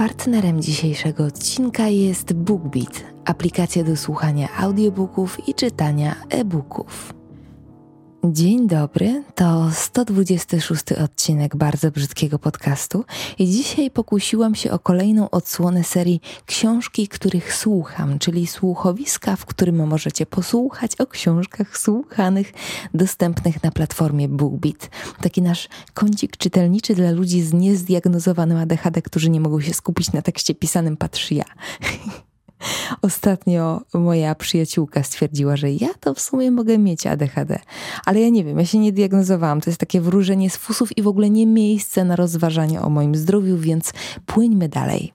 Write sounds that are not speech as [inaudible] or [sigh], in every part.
Partnerem dzisiejszego odcinka jest BookBeat, aplikacja do słuchania audiobooków i czytania e-booków. Dzień dobry, to 126 odcinek bardzo brzydkiego podcastu i dzisiaj pokusiłam się o kolejną odsłonę serii książki, których słucham, czyli słuchowiska, w którym możecie posłuchać o książkach słuchanych, dostępnych na platformie BookBeat. Taki nasz kącik czytelniczy dla ludzi z niezdiagnozowanym ADHD, którzy nie mogą się skupić na tekście pisanym, patrzy ja. [laughs] [laughs] Ostatnio moja przyjaciółka stwierdziła, że ja to w sumie mogę mieć ADHD, ale ja nie wiem, ja się nie diagnozowałam. To jest takie wróżenie z fusów i w ogóle nie miejsce na rozważanie o moim zdrowiu, więc płyńmy dalej.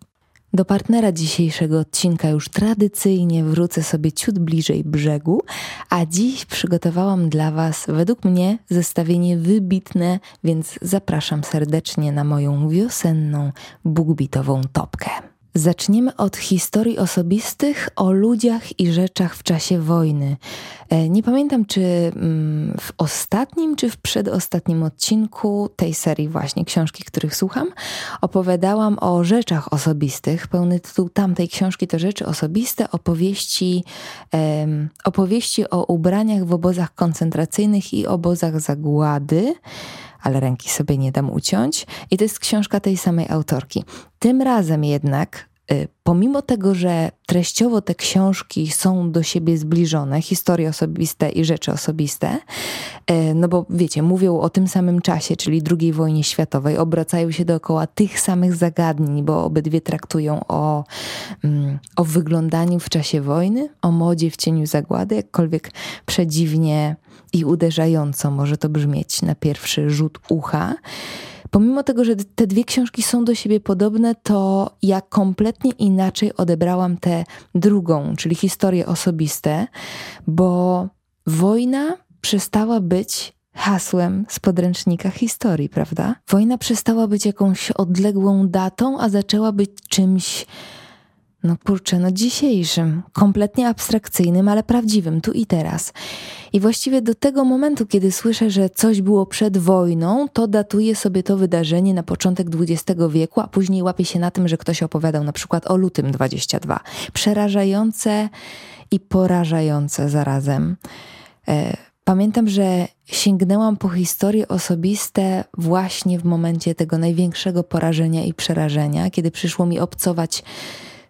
Do partnera dzisiejszego odcinka już tradycyjnie wrócę sobie ciut bliżej brzegu, a dziś przygotowałam dla Was, według mnie, zestawienie wybitne, więc zapraszam serdecznie na moją wiosenną, bugbitową topkę. Zaczniemy od historii osobistych o ludziach i rzeczach w czasie wojny. E, nie pamiętam, czy mm, w ostatnim, czy w przedostatnim odcinku tej serii, właśnie książki, których słucham, opowiadałam o rzeczach osobistych. Pełny tytuł tamtej książki to Rzeczy Osobiste, opowieści, opowieści o ubraniach w obozach koncentracyjnych i obozach zagłady ale ręki sobie nie dam uciąć. I to jest książka tej samej autorki. Tym razem jednak pomimo tego, że treściowo te książki są do siebie zbliżone, historie osobiste i rzeczy osobiste, y, no bo wiecie, mówią o tym samym czasie, czyli II wojnie światowej, obracają się dookoła tych samych zagadnień, bo obydwie traktują o, mm, o wyglądaniu w czasie wojny, o modzie w cieniu zagłady, jakkolwiek przedziwnie i uderzająco może to brzmieć na pierwszy rzut ucha. Pomimo tego, że te dwie książki są do siebie podobne, to ja kompletnie inaczej odebrałam tę drugą, czyli historie osobiste, bo wojna przestała być hasłem z podręcznika historii, prawda? Wojna przestała być jakąś odległą datą, a zaczęła być czymś no kurczę, no dzisiejszym, kompletnie abstrakcyjnym, ale prawdziwym, tu i teraz. I właściwie do tego momentu, kiedy słyszę, że coś było przed wojną, to datuję sobie to wydarzenie na początek XX wieku, a później łapię się na tym, że ktoś opowiadał na przykład o lutym 22. Przerażające i porażające zarazem. E, pamiętam, że sięgnęłam po historie osobiste właśnie w momencie tego największego porażenia i przerażenia, kiedy przyszło mi obcować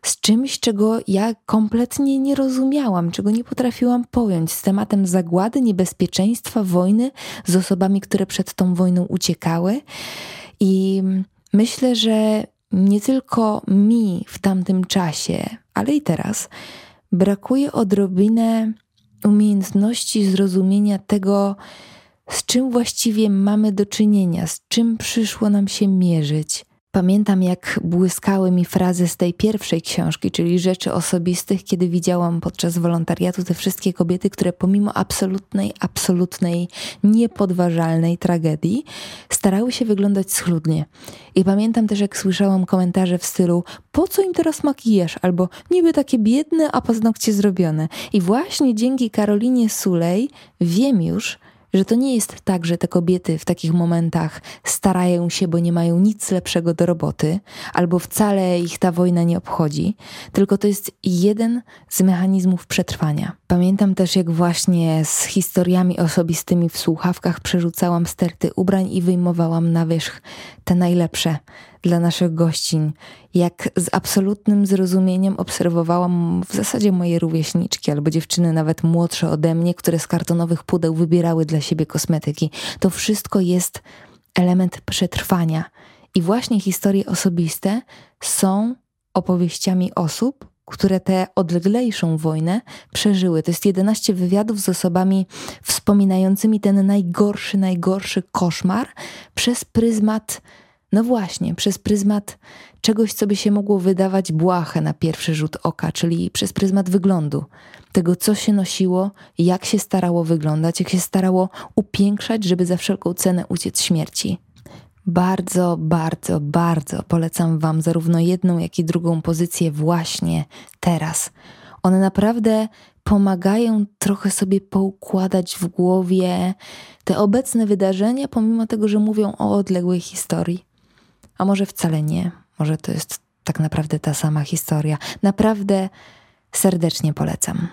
z czymś, czego ja kompletnie nie rozumiałam, czego nie potrafiłam pojąć, z tematem zagłady, niebezpieczeństwa, wojny, z osobami, które przed tą wojną uciekały. I myślę, że nie tylko mi w tamtym czasie, ale i teraz brakuje odrobinę umiejętności zrozumienia tego, z czym właściwie mamy do czynienia, z czym przyszło nam się mierzyć. Pamiętam, jak błyskały mi frazy z tej pierwszej książki, czyli rzeczy osobistych, kiedy widziałam podczas wolontariatu te wszystkie kobiety, które pomimo absolutnej, absolutnej, niepodważalnej tragedii starały się wyglądać schludnie. I pamiętam też, jak słyszałam komentarze w stylu: Po co im teraz makijaż? Albo niby takie biedne, a paznokcie zrobione. I właśnie dzięki Karolinie Sulej wiem już, że to nie jest tak, że te kobiety w takich momentach starają się, bo nie mają nic lepszego do roboty, albo wcale ich ta wojna nie obchodzi, tylko to jest jeden z mechanizmów przetrwania. Pamiętam też, jak właśnie z historiami osobistymi w słuchawkach przerzucałam sterty ubrań i wyjmowałam na wierzch te najlepsze dla naszych gościń, jak z absolutnym zrozumieniem obserwowałam w zasadzie moje rówieśniczki albo dziewczyny nawet młodsze ode mnie, które z kartonowych pudeł wybierały dla siebie kosmetyki. To wszystko jest element przetrwania. I właśnie historie osobiste są opowieściami osób, które tę odleglejszą wojnę przeżyły. To jest 11 wywiadów z osobami wspominającymi ten najgorszy, najgorszy koszmar przez pryzmat no właśnie, przez pryzmat czegoś, co by się mogło wydawać błahe na pierwszy rzut oka, czyli przez pryzmat wyglądu. Tego, co się nosiło, jak się starało wyglądać, jak się starało upiększać, żeby za wszelką cenę uciec śmierci. Bardzo, bardzo, bardzo polecam Wam zarówno jedną, jak i drugą pozycję właśnie teraz. One naprawdę pomagają trochę sobie poukładać w głowie te obecne wydarzenia, pomimo tego, że mówią o odległej historii. A może wcale nie, może to jest tak naprawdę ta sama historia. Naprawdę serdecznie polecam.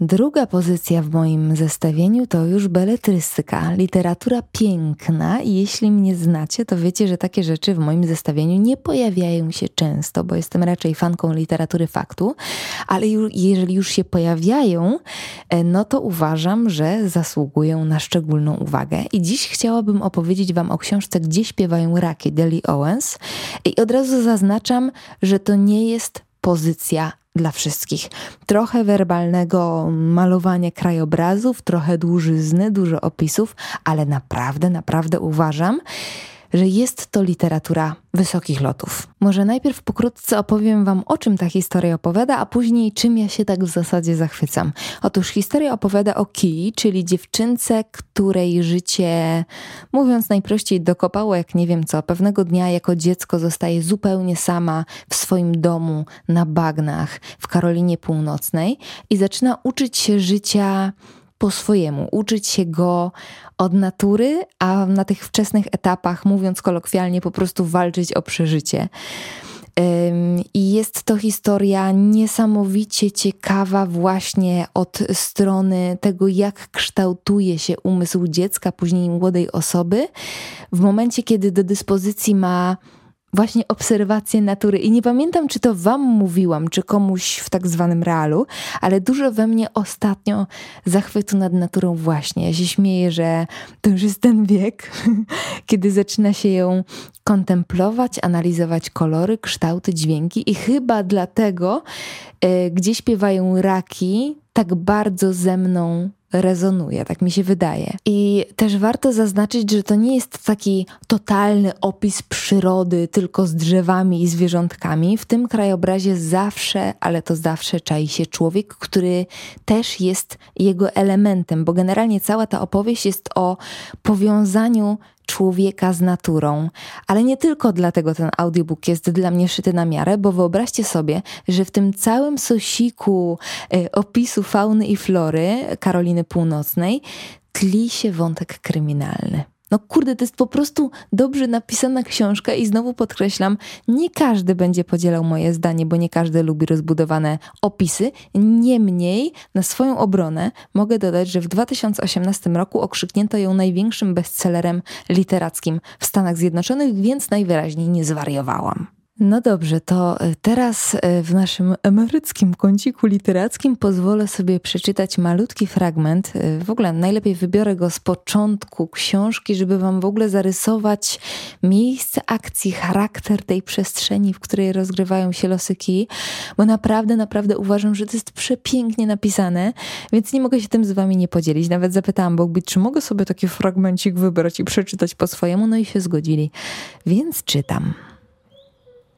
Druga pozycja w moim zestawieniu to już beletrystyka, literatura piękna. I jeśli mnie znacie, to wiecie, że takie rzeczy w moim zestawieniu nie pojawiają się często, bo jestem raczej fanką literatury faktu, ale jeżeli już się pojawiają, e, no to uważam, że zasługują na szczególną uwagę. I dziś chciałabym opowiedzieć Wam o książce Gdzie śpiewają raki Deli Owens. I od razu zaznaczam, że to nie jest pozycja dla wszystkich. Trochę werbalnego malowania krajobrazów, trochę dłużyzny, dużo opisów, ale naprawdę, naprawdę uważam, że jest to literatura wysokich lotów. Może najpierw pokrótce opowiem Wam, o czym ta historia opowiada, a później czym ja się tak w zasadzie zachwycam. Otóż historia opowiada o Kii, czyli dziewczynce, której życie, mówiąc najprościej, dokopało jak nie wiem co. Pewnego dnia jako dziecko zostaje zupełnie sama w swoim domu na bagnach w Karolinie Północnej i zaczyna uczyć się życia po swojemu, uczyć się go od natury, a na tych wczesnych etapach, mówiąc kolokwialnie, po prostu walczyć o przeżycie. I jest to historia niesamowicie ciekawa, właśnie od strony tego, jak kształtuje się umysł dziecka, później młodej osoby, w momencie, kiedy do dyspozycji ma właśnie obserwację natury. I nie pamiętam, czy to Wam mówiłam, czy komuś w tak zwanym realu, ale dużo we mnie ostatnio zachwytu nad naturą właśnie. Ja się śmieję, że to już jest ten wiek, [laughs] kiedy zaczyna się ją kontemplować, analizować kolory, kształty, dźwięki i chyba dlatego, e, gdzie śpiewają raki, tak bardzo ze mną rezonuje, tak mi się wydaje. I też warto zaznaczyć, że to nie jest taki totalny opis przyrody tylko z drzewami i zwierzątkami. W tym krajobrazie zawsze, ale to zawsze czai się człowiek, który też jest jego elementem, bo generalnie cała ta opowieść jest o powiązaniu człowieka z naturą. Ale nie tylko dlatego ten audiobook jest dla mnie szyty na miarę, bo wyobraźcie sobie, że w tym całym sosiku y, opisu fauny i flory Karoliny Północnej tli się wątek kryminalny. No kurde, to jest po prostu dobrze napisana książka i znowu podkreślam, nie każdy będzie podzielał moje zdanie, bo nie każdy lubi rozbudowane opisy. Niemniej, na swoją obronę mogę dodać, że w 2018 roku okrzyknięto ją największym bestsellerem literackim w Stanach Zjednoczonych, więc najwyraźniej nie zwariowałam. No dobrze, to e, teraz e, w naszym emeryckim kąciku literackim pozwolę sobie przeczytać malutki fragment. E, w ogóle najlepiej wybiorę go z początku książki, żeby Wam w ogóle zarysować miejsce akcji, charakter tej przestrzeni, w której rozgrywają się losy kij, bo naprawdę, naprawdę uważam, że to jest przepięknie napisane, więc nie mogę się tym z Wami nie podzielić. Nawet zapytałam Bogbit, czy mogę sobie taki fragmencik wybrać i przeczytać po swojemu, no i się zgodzili. Więc czytam.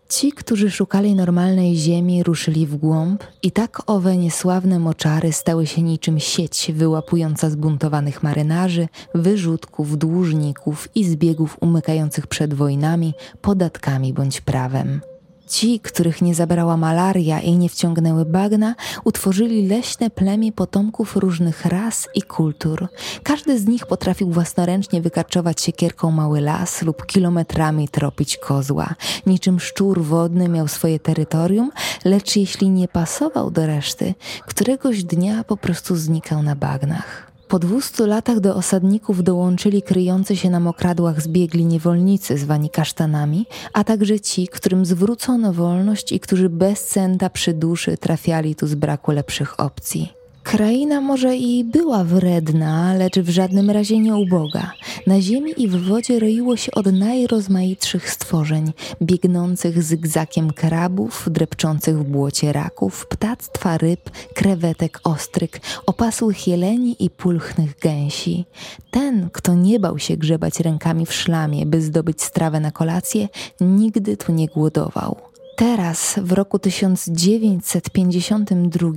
Ci, którzy szukali normalnej ziemi, ruszyli w głąb i tak owe niesławne moczary stały się niczym sieć wyłapująca zbuntowanych marynarzy, wyrzutków, dłużników i zbiegów umykających przed wojnami, podatkami bądź prawem. Ci, których nie zabrała malaria i nie wciągnęły bagna, utworzyli leśne plemię potomków różnych ras i kultur. Każdy z nich potrafił własnoręcznie wykarczować siekierką mały las lub kilometrami tropić kozła. Niczym szczur wodny miał swoje terytorium, lecz jeśli nie pasował do reszty, któregoś dnia po prostu znikał na bagnach. Po dwustu latach do osadników dołączyli kryjący się na mokradłach zbiegli niewolnicy zwani kasztanami, a także ci, którym zwrócono wolność i którzy bez centa przy duszy trafiali tu z braku lepszych opcji. Kraina może i była wredna, lecz w żadnym razie nie uboga. Na ziemi i w wodzie roiło się od najrozmaitszych stworzeń, biegnących zygzakiem krabów, drepczących w błocie raków, ptactwa ryb, krewetek ostryk, opasłych jeleni i pulchnych gęsi. Ten, kto nie bał się grzebać rękami w szlamie, by zdobyć strawę na kolację, nigdy tu nie głodował. Teraz, w roku 1952,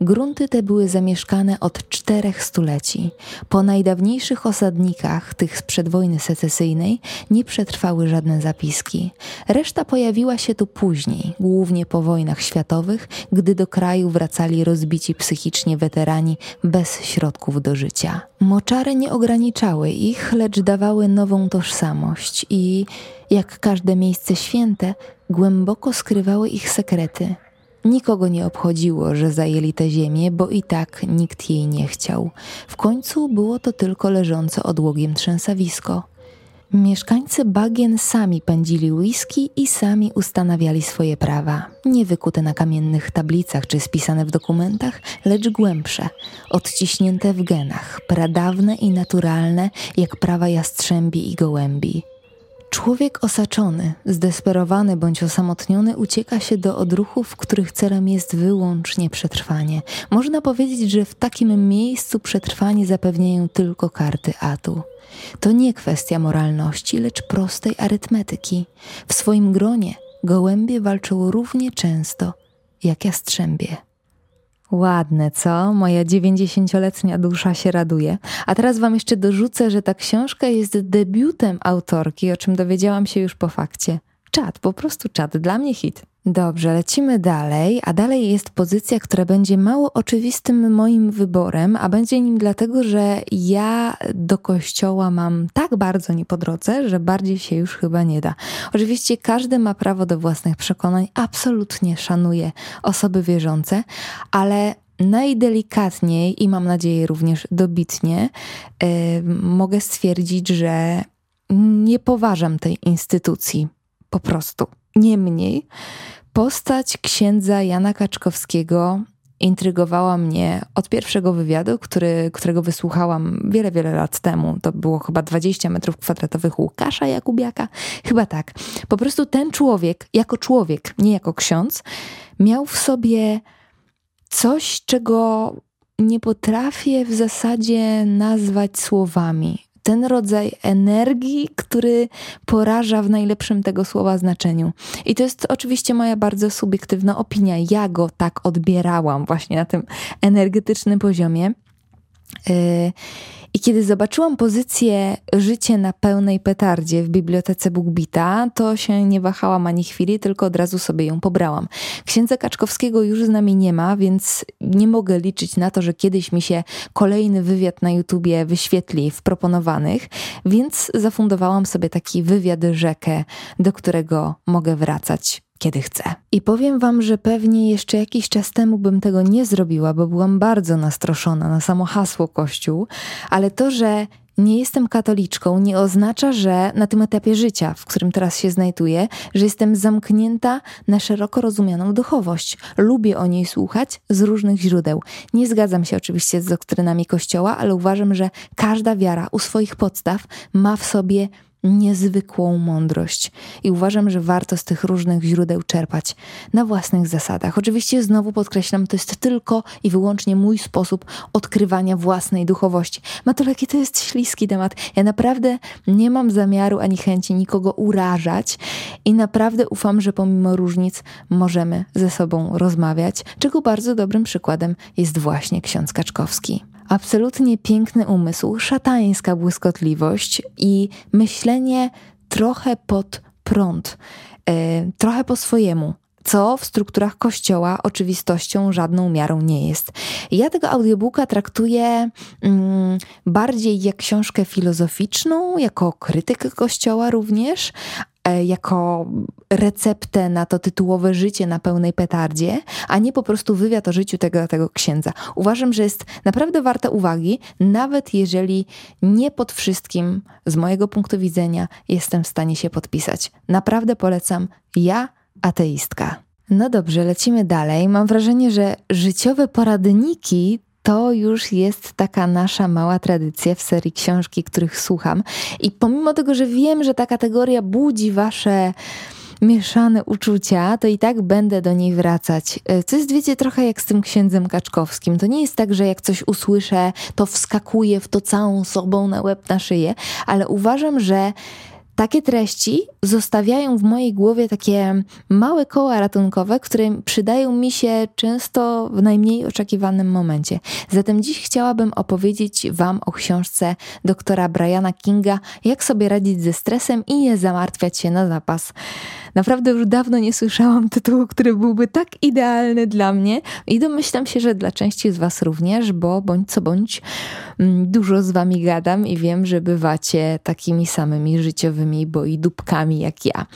grunty te były zamieszkane od czterech stuleci. Po najdawniejszych osadnikach, tych sprzed wojny secesyjnej, nie przetrwały żadne zapiski. Reszta pojawiła się tu później, głównie po wojnach światowych, gdy do kraju wracali rozbici psychicznie weterani bez środków do życia. Moczary nie ograniczały ich, lecz dawały nową tożsamość i jak każde miejsce święte, głęboko skrywały ich sekrety. Nikogo nie obchodziło, że zajęli tę ziemię, bo i tak nikt jej nie chciał. W końcu było to tylko leżące odłogiem trzęsawisko. Mieszkańcy bagien sami pędzili whisky i sami ustanawiali swoje prawa. Nie wykute na kamiennych tablicach czy spisane w dokumentach, lecz głębsze, odciśnięte w genach, pradawne i naturalne, jak prawa jastrzębi i gołębi. Człowiek osaczony, zdesperowany bądź osamotniony ucieka się do odruchów, których celem jest wyłącznie przetrwanie. Można powiedzieć, że w takim miejscu przetrwanie zapewniają tylko karty atu. To nie kwestia moralności, lecz prostej arytmetyki. W swoim gronie gołębie walczą równie często jak jastrzębie. Ładne, co? Moja dziewięćdziesięcioletnia dusza się raduje. A teraz Wam jeszcze dorzucę, że ta książka jest debiutem autorki, o czym dowiedziałam się już po fakcie. Czad, po prostu czad, dla mnie hit. Dobrze, lecimy dalej, a dalej jest pozycja, która będzie mało oczywistym moim wyborem, a będzie nim dlatego, że ja do kościoła mam tak bardzo nie po drodze, że bardziej się już chyba nie da. Oczywiście każdy ma prawo do własnych przekonań, absolutnie szanuję osoby wierzące, ale najdelikatniej i mam nadzieję również dobitnie yy, mogę stwierdzić, że nie poważam tej instytucji. Po prostu. Niemniej, postać księdza Jana Kaczkowskiego intrygowała mnie od pierwszego wywiadu, który, którego wysłuchałam wiele, wiele lat temu. To było chyba 20 metrów kwadratowych Łukasza Jakubiaka. Chyba tak. Po prostu ten człowiek, jako człowiek, nie jako ksiądz, miał w sobie coś, czego nie potrafię w zasadzie nazwać słowami ten rodzaj energii, który poraża w najlepszym tego słowa znaczeniu. I to jest oczywiście moja bardzo subiektywna opinia. Ja go tak odbierałam właśnie na tym energetycznym poziomie. Yy, i kiedy zobaczyłam pozycję Życie na pełnej petardzie w bibliotece Bugbita, to się nie wahałam ani chwili, tylko od razu sobie ją pobrałam. Księdza Kaczkowskiego już z nami nie ma, więc nie mogę liczyć na to, że kiedyś mi się kolejny wywiad na YouTubie wyświetli w proponowanych, więc zafundowałam sobie taki wywiad rzekę, do którego mogę wracać kiedy chcę. I powiem Wam, że pewnie jeszcze jakiś czas temu bym tego nie zrobiła, bo byłam bardzo nastroszona na samo hasło Kościół, ale to, że nie jestem katoliczką, nie oznacza, że na tym etapie życia, w którym teraz się znajduję, że jestem zamknięta na szeroko rozumianą duchowość. Lubię o niej słuchać z różnych źródeł. Nie zgadzam się oczywiście z doktrynami Kościoła, ale uważam, że każda wiara u swoich podstaw ma w sobie niezwykłą mądrość i uważam, że warto z tych różnych źródeł czerpać na własnych zasadach. Oczywiście znowu podkreślam, to jest tylko i wyłącznie mój sposób odkrywania własnej duchowości. Matoleki to jest śliski temat. Ja naprawdę nie mam zamiaru ani chęci nikogo urażać i naprawdę ufam, że pomimo różnic możemy ze sobą rozmawiać, czego bardzo dobrym przykładem jest właśnie ksiądz Kaczkowski absolutnie piękny umysł, szatańska błyskotliwość i myślenie trochę pod prąd, yy, trochę po swojemu co w strukturach kościoła oczywistością żadną miarą nie jest. Ja tego audiobooka traktuję mm, bardziej jak książkę filozoficzną, jako krytykę kościoła również, E, jako receptę na to tytułowe życie na pełnej petardzie, a nie po prostu wywiad o życiu tego, tego księdza. Uważam, że jest naprawdę warte uwagi, nawet jeżeli nie pod wszystkim, z mojego punktu widzenia, jestem w stanie się podpisać. Naprawdę polecam. Ja, ateistka. No dobrze, lecimy dalej. Mam wrażenie, że życiowe poradniki to już jest taka nasza mała tradycja w serii książki, których słucham. I pomimo tego, że wiem, że ta kategoria budzi wasze mieszane uczucia, to i tak będę do niej wracać. E, co jest, wiecie, trochę jak z tym księdzem Kaczkowskim. To nie jest tak, że jak coś usłyszę, to wskakuję w to całą sobą na łeb, na szyję, ale uważam, że takie treści zostawiają w mojej głowie takie małe koła ratunkowe, które przydają mi się często w najmniej oczekiwanym momencie. Zatem dziś chciałabym opowiedzieć Wam o książce doktora Briana Kinga Jak sobie radzić ze stresem i nie zamartwiać się na zapas. Naprawdę już dawno nie słyszałam tytułu, który byłby tak idealny dla mnie i domyślam się, że dla części z Was również, bo bądź co bądź mm, dużo z Wami gadam i wiem, że bywacie takimi samymi życiowymi dupkami, bo i dupkami jak ja.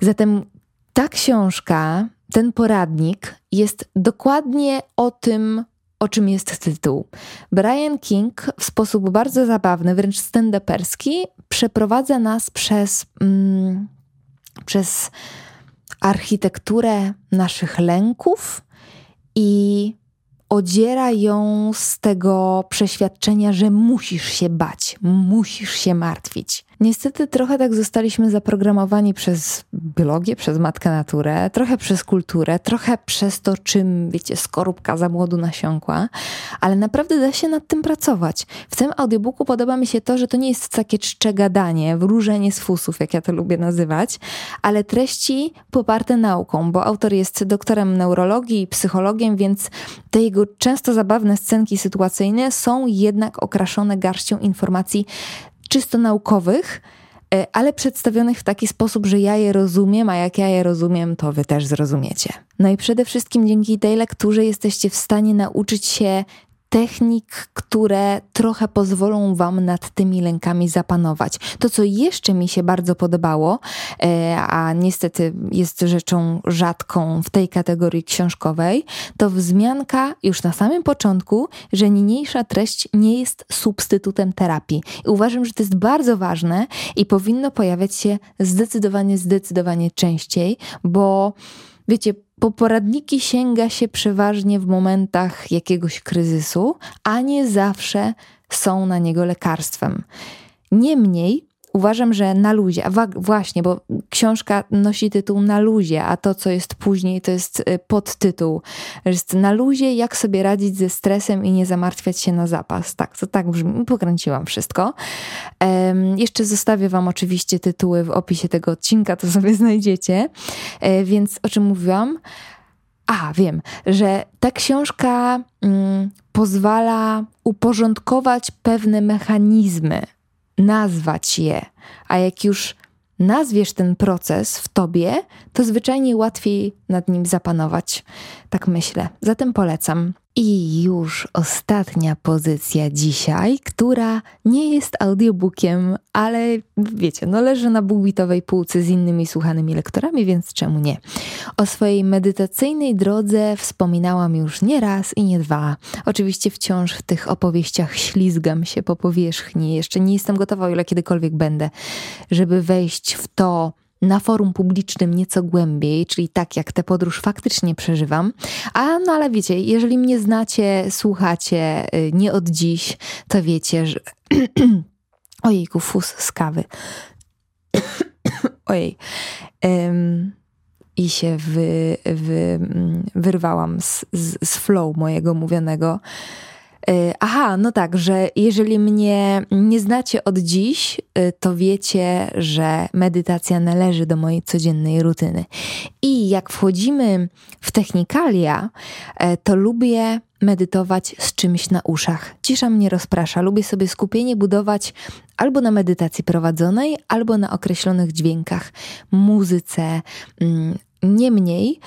Zatem ta książka, ten poradnik jest dokładnie o tym, o czym jest tytuł. Brian King w sposób bardzo zabawny, wręcz stand-uperski, przeprowadza nas przez, mm, przez architekturę naszych lęków i odziera ją z tego przeświadczenia, że musisz się bać, musisz się martwić. Niestety trochę tak zostaliśmy zaprogramowani przez biologię, przez matkę naturę, trochę przez kulturę, trochę przez to, czym, wiecie, skorupka za młodu nasiąkła, ale naprawdę da się nad tym pracować. W tym audiobooku podoba mi się to, że to nie jest takie czcze gadanie, wróżenie z fusów, jak ja to lubię nazywać, ale treści poparte nauką, bo autor jest doktorem neurologii i psychologiem, więc te jego często zabawne scenki sytuacyjne są jednak okraszone garścią informacji czysto naukowych, e, ale przedstawionych w taki sposób, że ja je rozumiem, a jak ja je rozumiem, to wy też zrozumiecie. No i przede wszystkim dzięki tej lekturze jesteście w stanie nauczyć się technik, które trochę pozwolą Wam nad tymi lękami zapanować. To, co jeszcze mi się bardzo podobało, e, a niestety jest rzeczą rzadką w tej kategorii książkowej, to wzmianka już na samym początku, że niniejsza treść nie jest substytutem terapii. I uważam, że to jest bardzo ważne i powinno pojawiać się zdecydowanie, zdecydowanie częściej, bo wiecie, po poradniki sięga się przeważnie w momentach jakiegoś kryzysu, a nie zawsze są na niego lekarstwem. Niemniej uważam, że na luzie, a właśnie, bo książka nosi tytuł Na luzie, a to, co jest później, to jest y, podtytuł. Jest na luzie, jak sobie radzić ze stresem i nie zamartwiać się na zapas. Tak, to tak brzmi. Pokręciłam wszystko. Um, jeszcze zostawię Wam oczywiście tytuły w opisie tego odcinka, to sobie [laughs] znajdziecie. E, więc o czym mówiłam? A, wiem, że ta książka mm, pozwala uporządkować pewne mechanizmy nazwać je, a jak już nazwiesz ten proces w tobie, to zwyczajnie łatwiej nad nim zapanować. Tak myślę. Zatem polecam. I już ostatnia pozycja dzisiaj, która nie jest audiobookiem, ale wiecie, no leży na bułbitowej półce z innymi słuchanymi lektorami, więc czemu nie? O swojej medytacyjnej drodze wspominałam już nie raz i nie dwa. Oczywiście wciąż w tych opowieściach ślizgam się po powierzchni. Jeszcze nie jestem gotowa, o ile kiedykolwiek będę, żeby wejść w to, na forum publicznym nieco głębiej, czyli tak jak tę podróż faktycznie przeżywam. A no ale wiecie, jeżeli mnie znacie, słuchacie y, nie od dziś, to wiecie, że. [clears throat] Ojejku, fus z kawy. [clears throat] Ojej. Um, I się wy, wy, mm, wyrwałam z, z, z flow mojego mówionego. E, aha, no tak, że jeżeli mnie nie znacie od dziś, e, to wiecie, że medytacja należy do mojej codziennej rutyny. I jak wchodzimy w technikalia, e, to lubię medytować z czymś na uszach. Cisza mnie rozprasza. Lubię sobie skupienie budować albo na medytacji prowadzonej, albo na określonych dźwiękach, muzyce. Mm, niemniej,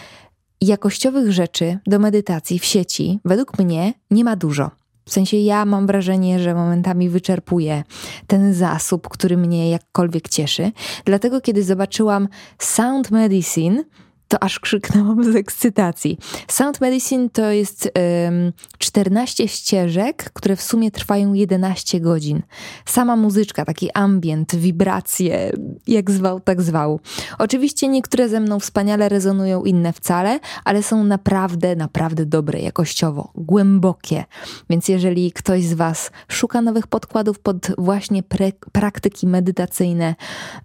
jakościowych rzeczy do medytacji w sieci, według mnie, nie ma dużo. W sensie ja mam wrażenie, że momentami wyczerpuję ten zasób, który mnie jakkolwiek cieszy. Dlatego, kiedy zobaczyłam Sound Medicine, to aż krzyknęłam z ekscytacji. Sound Medicine to jest um, 14 ścieżek, które w sumie trwają 11 godzin. Sama muzyczka, taki ambient, wibracje, jak zwał, tak zwał. Oczywiście niektóre ze mną wspaniale rezonują, inne wcale, ale są naprawdę, naprawdę dobre, jakościowo, głębokie. Więc jeżeli ktoś z Was szuka nowych podkładów pod właśnie praktyki medytacyjne,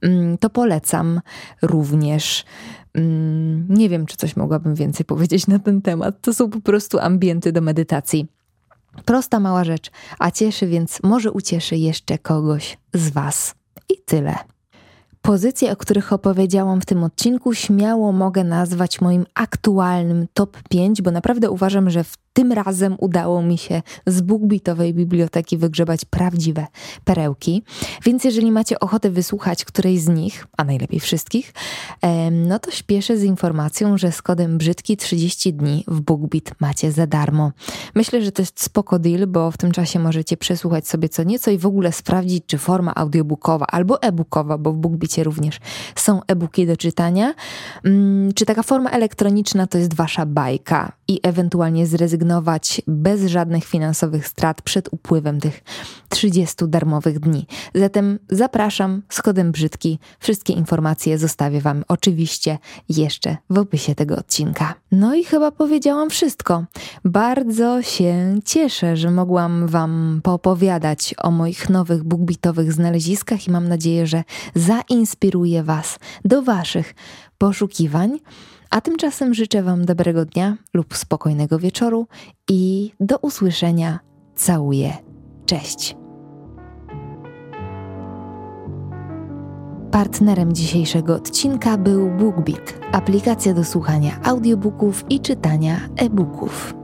mm, to polecam również. Mm, nie wiem, czy coś mogłabym więcej [laughs] powiedzieć na ten temat. To są po prostu ambienty do medytacji. Prosta, mała rzecz, a cieszy, więc może ucieszy jeszcze kogoś z Was. I tyle. Pozycje, o których opowiedziałam w tym odcinku, śmiało mogę nazwać moim aktualnym top 5, bo naprawdę uważam, że w tym razem udało mi się z BookBeatowej biblioteki wygrzebać prawdziwe perełki. Więc jeżeli macie ochotę wysłuchać którejś z nich, a najlepiej wszystkich, no to śpieszę z informacją, że z kodem brzydki 30 dni w BookBeat macie za darmo. Myślę, że to jest spoko deal, bo w tym czasie możecie przesłuchać sobie co nieco i w ogóle sprawdzić, czy forma audiobookowa albo e-bookowa, bo w BookBeatie również są e-booki do czytania, mm, czy taka forma elektroniczna to jest wasza bajka i ewentualnie zrezygnować bez żadnych finansowych strat przed upływem tych 30 darmowych dni. Zatem zapraszam z kodem brzydki. Wszystkie informacje zostawię Wam oczywiście jeszcze w opisie tego odcinka. No i chyba powiedziałam wszystko. Bardzo się cieszę, że mogłam Wam poopowiadać o moich nowych bookbitowych znaleziskach i mam nadzieję, że zainspiruję Was do Waszych poszukiwań. A tymczasem życzę Wam dobrego dnia lub spokojnego wieczoru i do usłyszenia. Całuję. Cześć. Partnerem dzisiejszego odcinka był BookBeat, aplikacja do słuchania audiobooków i czytania e-booków.